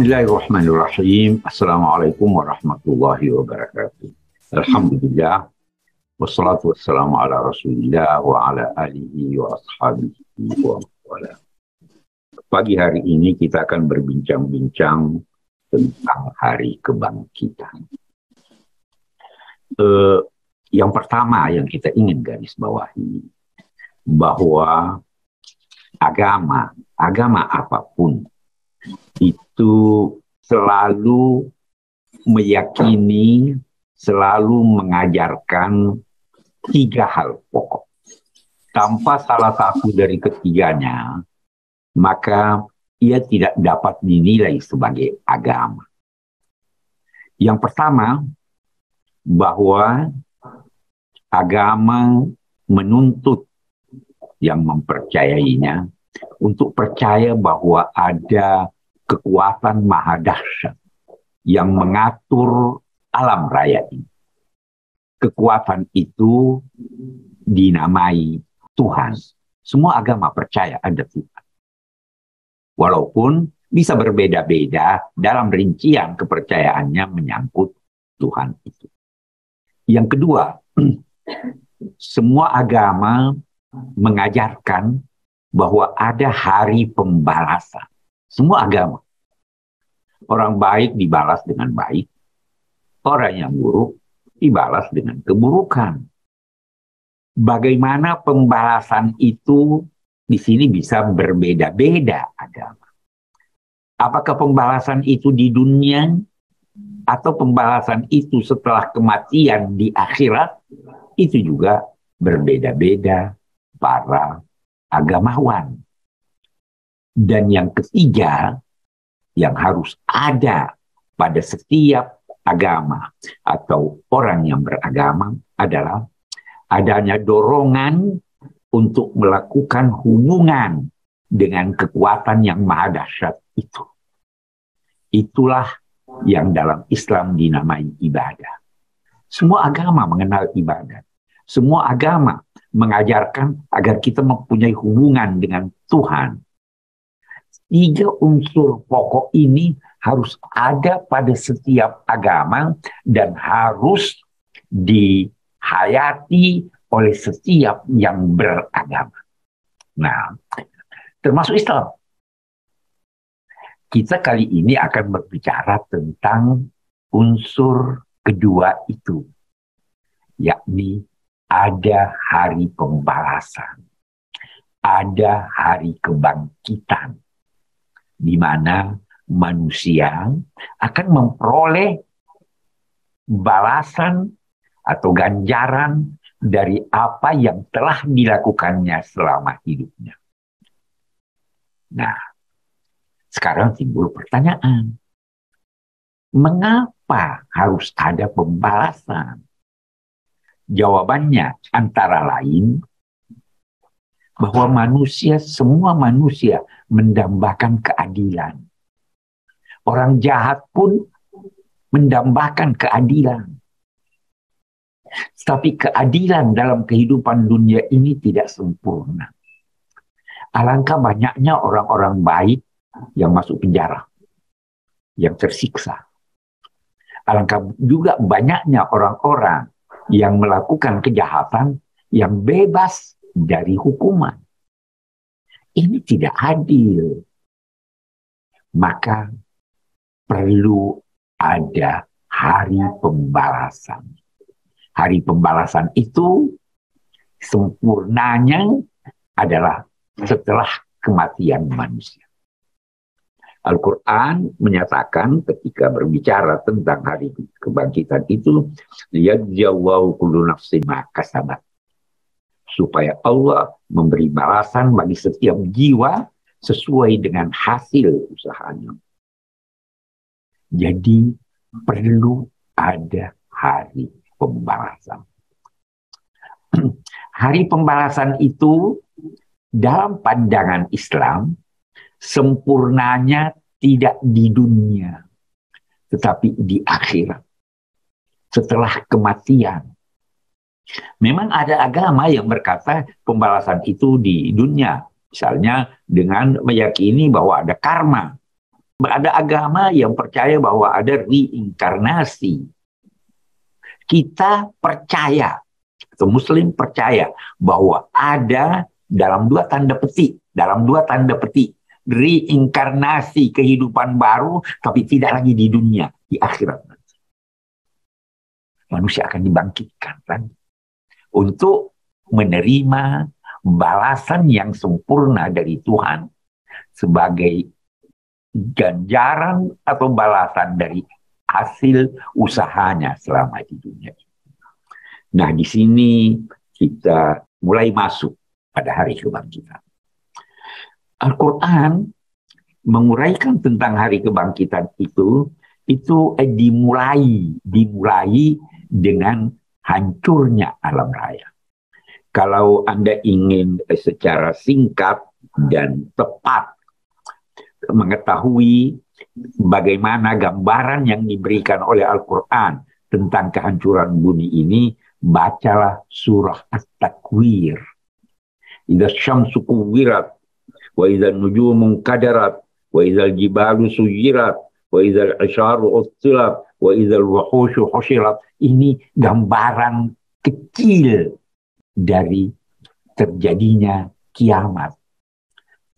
Bismillahirrahmanirrahim. Assalamualaikum warahmatullahi wabarakatuh. Alhamdulillah. Wassalatu wassalamu ala rasulillah wa ala alihi wa ashabihi wa wala. Pagi hari ini kita akan berbincang-bincang tentang hari kebangkitan. Uh, yang pertama yang kita ingin garis bawahi bahwa agama, agama apa pun itu selalu meyakini, selalu mengajarkan tiga hal pokok. Tanpa salah satu dari ketiganya, maka ia tidak dapat dinilai sebagai agama. Yang pertama, bahwa agama menuntut yang mempercayainya untuk percaya bahwa ada kekuatan maha dahsyat yang mengatur alam raya ini. Kekuatan itu dinamai Tuhan. Semua agama percaya ada Tuhan. Walaupun bisa berbeda-beda dalam rincian kepercayaannya menyangkut Tuhan itu. Yang kedua, semua agama mengajarkan bahwa ada hari pembalasan. Semua agama. Orang baik dibalas dengan baik. Orang yang buruk dibalas dengan keburukan. Bagaimana pembalasan itu di sini bisa berbeda-beda agama. Apakah pembalasan itu di dunia atau pembalasan itu setelah kematian di akhirat itu juga berbeda-beda para agamawan. Dan yang ketiga, yang harus ada pada setiap agama atau orang yang beragama adalah adanya dorongan untuk melakukan hubungan dengan kekuatan yang maha dahsyat itu. Itulah yang dalam Islam dinamai ibadah. Semua agama mengenal ibadah. Semua agama mengajarkan agar kita mempunyai hubungan dengan Tuhan. Tiga unsur pokok ini harus ada pada setiap agama dan harus dihayati oleh setiap yang beragama. Nah, termasuk Islam. Kita kali ini akan berbicara tentang unsur kedua itu, yakni ada hari pembalasan, ada hari kebangkitan, di mana manusia akan memperoleh balasan atau ganjaran dari apa yang telah dilakukannya selama hidupnya. Nah, sekarang timbul pertanyaan. Mengapa harus ada pembalasan? Jawabannya antara lain bahwa manusia, semua manusia mendambakan keadilan. Orang jahat pun mendambakan keadilan. Tapi keadilan dalam kehidupan dunia ini tidak sempurna. Alangkah banyaknya orang-orang baik yang masuk penjara, yang tersiksa. Alangkah juga banyaknya orang-orang yang melakukan kejahatan yang bebas dari hukuman. Ini tidak adil. Maka perlu ada hari pembalasan. Hari pembalasan itu sempurnanya adalah setelah kematian manusia. Al-Quran menyatakan ketika berbicara tentang hari kebangkitan itu, liyajawau kullu nafsin kasabat. Supaya Allah memberi balasan bagi setiap jiwa sesuai dengan hasil usahanya. Jadi perlu ada hari pembalasan. hari pembalasan itu dalam pandangan Islam sempurnanya tidak di dunia, tetapi di akhirat. Setelah kematian. Memang ada agama yang berkata pembalasan itu di dunia. Misalnya dengan meyakini bahwa ada karma. Ada agama yang percaya bahwa ada reinkarnasi. Kita percaya, atau Muslim percaya bahwa ada dalam dua tanda petik, dalam dua tanda petik, reinkarnasi kehidupan baru, tapi tidak lagi di dunia, di akhirat. Manusia akan dibangkitkan lagi untuk menerima balasan yang sempurna dari Tuhan sebagai ganjaran atau balasan dari hasil usahanya selama di dunia Nah, di sini kita mulai masuk pada hari kebangkitan. Al-Quran menguraikan tentang hari kebangkitan itu, itu eh, dimulai, dimulai dengan hancurnya alam raya. Kalau Anda ingin eh, secara singkat dan tepat mengetahui bagaimana gambaran yang diberikan oleh Al-Quran tentang kehancuran bumi ini, bacalah surah At-Takwir. Idza syamsu kuwirat, wa idza nujumu kadarat, wa idza jibalu suyirat, wa idza al-isharu uttilat, wa idza al-wuhushu husyirat. Ini gambaran kecil dari terjadinya kiamat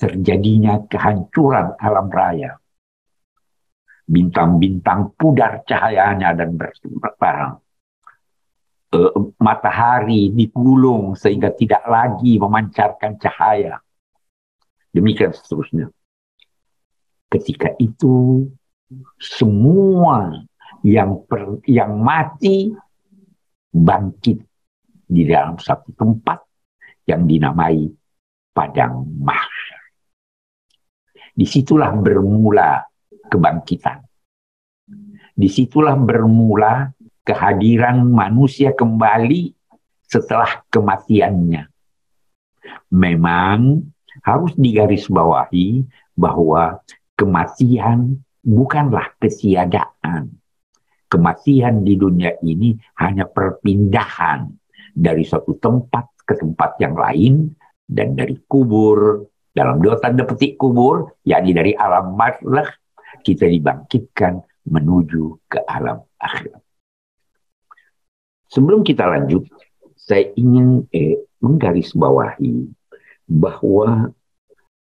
terjadinya kehancuran alam raya. Bintang-bintang pudar cahayanya dan berbarang. E, matahari digulung sehingga tidak lagi memancarkan cahaya. Demikian seterusnya. Ketika itu semua yang per, yang mati bangkit di dalam satu tempat yang dinamai padang mahsyar. Di situlah bermula kebangkitan. Di situlah bermula kehadiran manusia kembali setelah kematiannya. Memang harus digarisbawahi bahwa kematian bukanlah kesiadaan. Kematian di dunia ini hanya perpindahan dari suatu tempat ke tempat yang lain dan dari kubur dalam dua tanda petik kubur, yakni dari alam marlah, kita dibangkitkan menuju ke alam akhirat. Sebelum kita lanjut, saya ingin eh, menggarisbawahi bahwa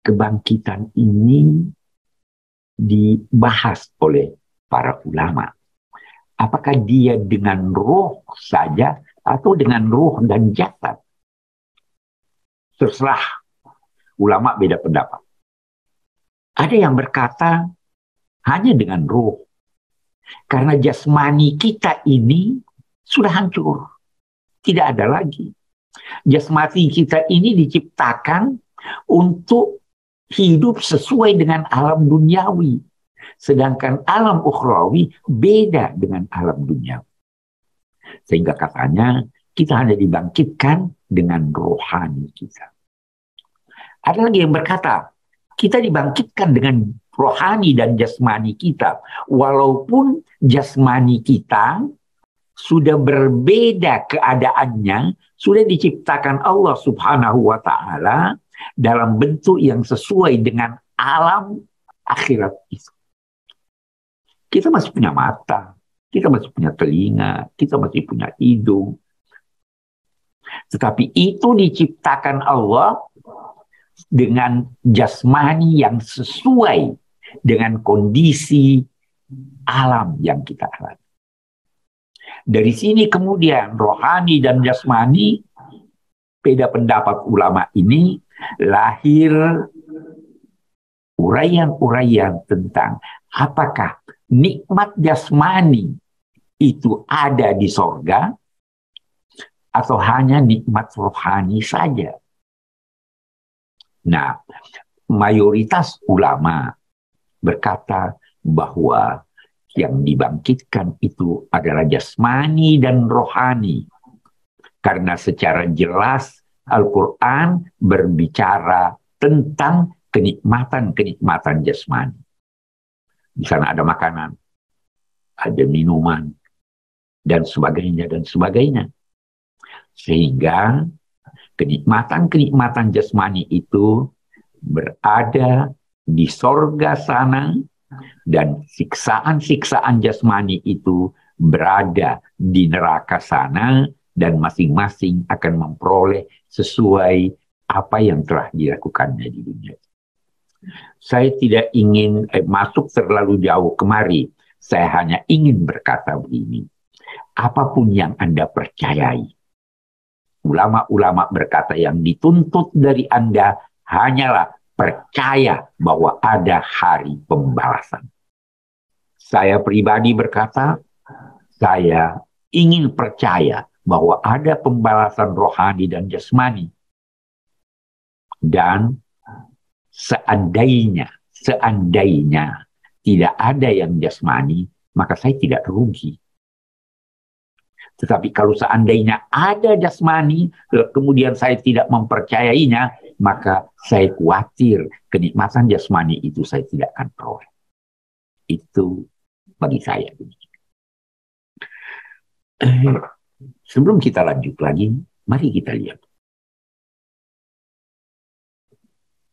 kebangkitan ini dibahas oleh para ulama. Apakah dia dengan roh saja atau dengan roh dan jasad? Terserah ulama beda pendapat. Ada yang berkata hanya dengan roh. Karena jasmani kita ini sudah hancur. Tidak ada lagi. Jasmani kita ini diciptakan untuk hidup sesuai dengan alam duniawi. Sedangkan alam ukhrawi beda dengan alam duniawi. Sehingga katanya kita hanya dibangkitkan dengan rohani kita. Ada lagi yang berkata, kita dibangkitkan dengan rohani dan jasmani kita. Walaupun jasmani kita sudah berbeda keadaannya, sudah diciptakan Allah Subhanahu wa taala dalam bentuk yang sesuai dengan alam akhirat itu. Kita masih punya mata, kita masih punya telinga, kita masih punya hidung. Tetapi itu diciptakan Allah dengan jasmani yang sesuai dengan kondisi alam yang kita alami. Dari sini kemudian rohani dan jasmani, beda pendapat ulama ini lahir uraian-uraian tentang apakah nikmat jasmani itu ada di sorga atau hanya nikmat rohani saja. Nah, mayoritas ulama berkata bahwa yang dibangkitkan itu adalah jasmani dan rohani. Karena secara jelas Al-Quran berbicara tentang kenikmatan-kenikmatan jasmani. Di sana ada makanan, ada minuman, dan sebagainya, dan sebagainya. Sehingga kenikmatan-kenikmatan jasmani itu berada di sorga sana dan siksaan-siksaan jasmani itu berada di neraka sana dan masing-masing akan memperoleh sesuai apa yang telah dilakukannya di dunia. Saya tidak ingin eh, masuk terlalu jauh kemari. Saya hanya ingin berkata begini. Apa pun yang Anda percayai, ulama-ulama berkata yang dituntut dari Anda hanyalah percaya bahwa ada hari pembalasan. Saya pribadi berkata, saya ingin percaya bahwa ada pembalasan rohani dan jasmani. Dan seandainya, seandainya tidak ada yang jasmani, maka saya tidak rugi. Tetapi kalau seandainya ada jasmani, kemudian saya tidak mempercayainya, maka saya khawatir kenikmatan jasmani itu saya tidak akan peroleh. Itu bagi saya. Eh, sebelum kita lanjut lagi, mari kita lihat.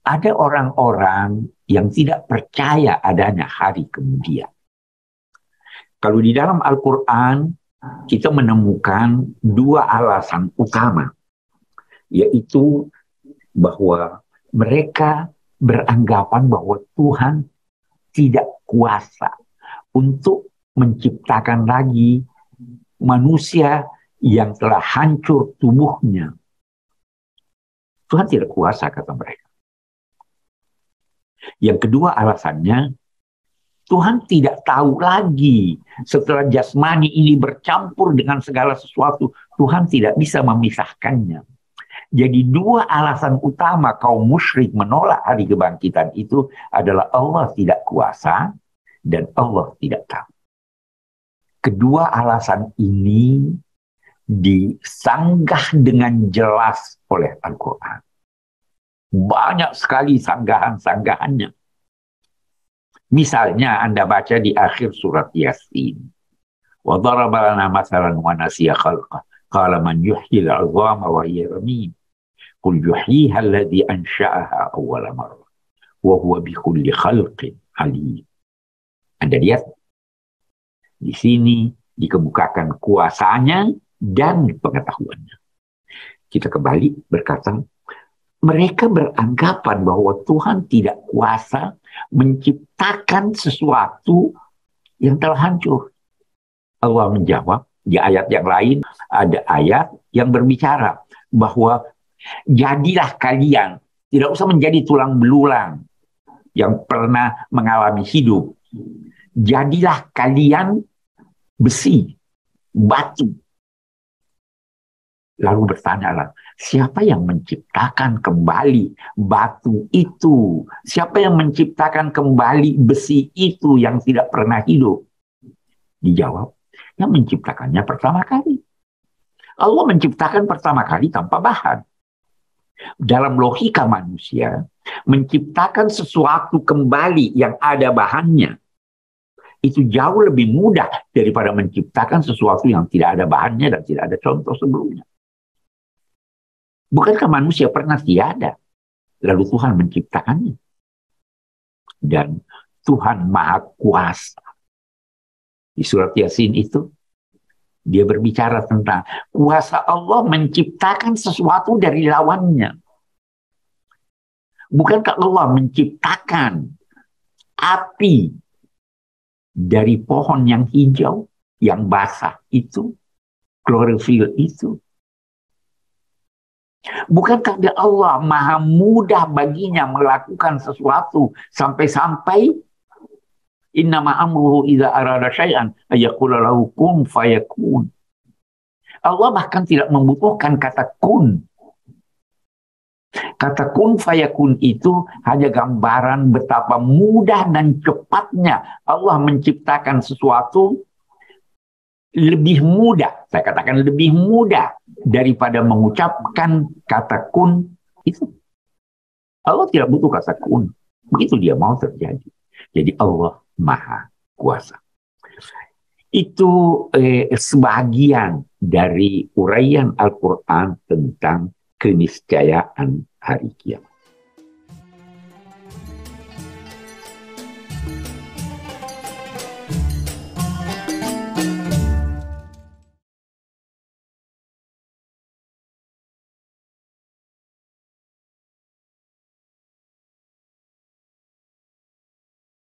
Ada orang-orang yang tidak percaya adanya hari kemudian. Kalau di dalam Al-Quran, kita menemukan dua alasan utama, yaitu bahwa mereka beranggapan bahwa Tuhan tidak kuasa untuk menciptakan lagi manusia yang telah hancur tubuhnya. Tuhan tidak kuasa, kata mereka. Yang kedua alasannya, Tuhan tidak tahu lagi setelah jasmani ini bercampur dengan segala sesuatu, Tuhan tidak bisa memisahkannya. Jadi dua alasan utama kaum musyrik menolak hari kebangkitan itu adalah Allah tidak kuasa dan Allah tidak tahu. Kedua alasan ini disanggah dengan jelas oleh Al-Quran. Banyak sekali sanggahan-sanggahannya. Misalnya Anda baca di akhir surat Yasin. وَضَرَبَ لَنَا مَثَلًا وَنَسِيَ خَلْقَهُ قَالَ مَنْ يُحْيِي الْعِظَامَ وَهِيَ رَمِيمٌ قل يحييها الذي أنشأها أول مرة وهو بكل خلق عليم Anda lihat di sini dikemukakan kuasanya dan pengetahuannya. Kita kembali berkata, mereka beranggapan bahwa Tuhan tidak kuasa menciptakan sesuatu yang telah hancur. Allah menjawab di ayat yang lain ada ayat yang berbicara bahwa Jadilah kalian tidak usah menjadi tulang belulang yang pernah mengalami hidup. Jadilah kalian besi, batu. Lalu bertanyalah, siapa yang menciptakan kembali batu itu? Siapa yang menciptakan kembali besi itu yang tidak pernah hidup? Dijawab, yang menciptakannya pertama kali. Allah menciptakan pertama kali tanpa bahan dalam logika manusia menciptakan sesuatu kembali yang ada bahannya itu jauh lebih mudah daripada menciptakan sesuatu yang tidak ada bahannya dan tidak ada contoh sebelumnya. Bukankah manusia pernah tiada? Lalu Tuhan menciptakannya. Dan Tuhan Maha Kuasa. Di surat Yasin itu, dia berbicara tentang kuasa Allah menciptakan sesuatu dari lawannya. Bukankah Allah menciptakan api dari pohon yang hijau, yang basah itu, klorofil itu? Bukankah Allah maha mudah baginya melakukan sesuatu sampai-sampai Innama amruhu idza arada syai'an lahu kun fayakun. Allah bahkan tidak membutuhkan kata kun. Kata kun fayakun itu hanya gambaran betapa mudah dan cepatnya Allah menciptakan sesuatu lebih mudah, saya katakan lebih mudah daripada mengucapkan kata kun itu. Allah tidak butuh kata kun. Begitu dia mau terjadi. Jadi Allah Maha Kuasa. Itu eh, sebagian dari uraian Al-Quran tentang keniscayaan hari kiamat.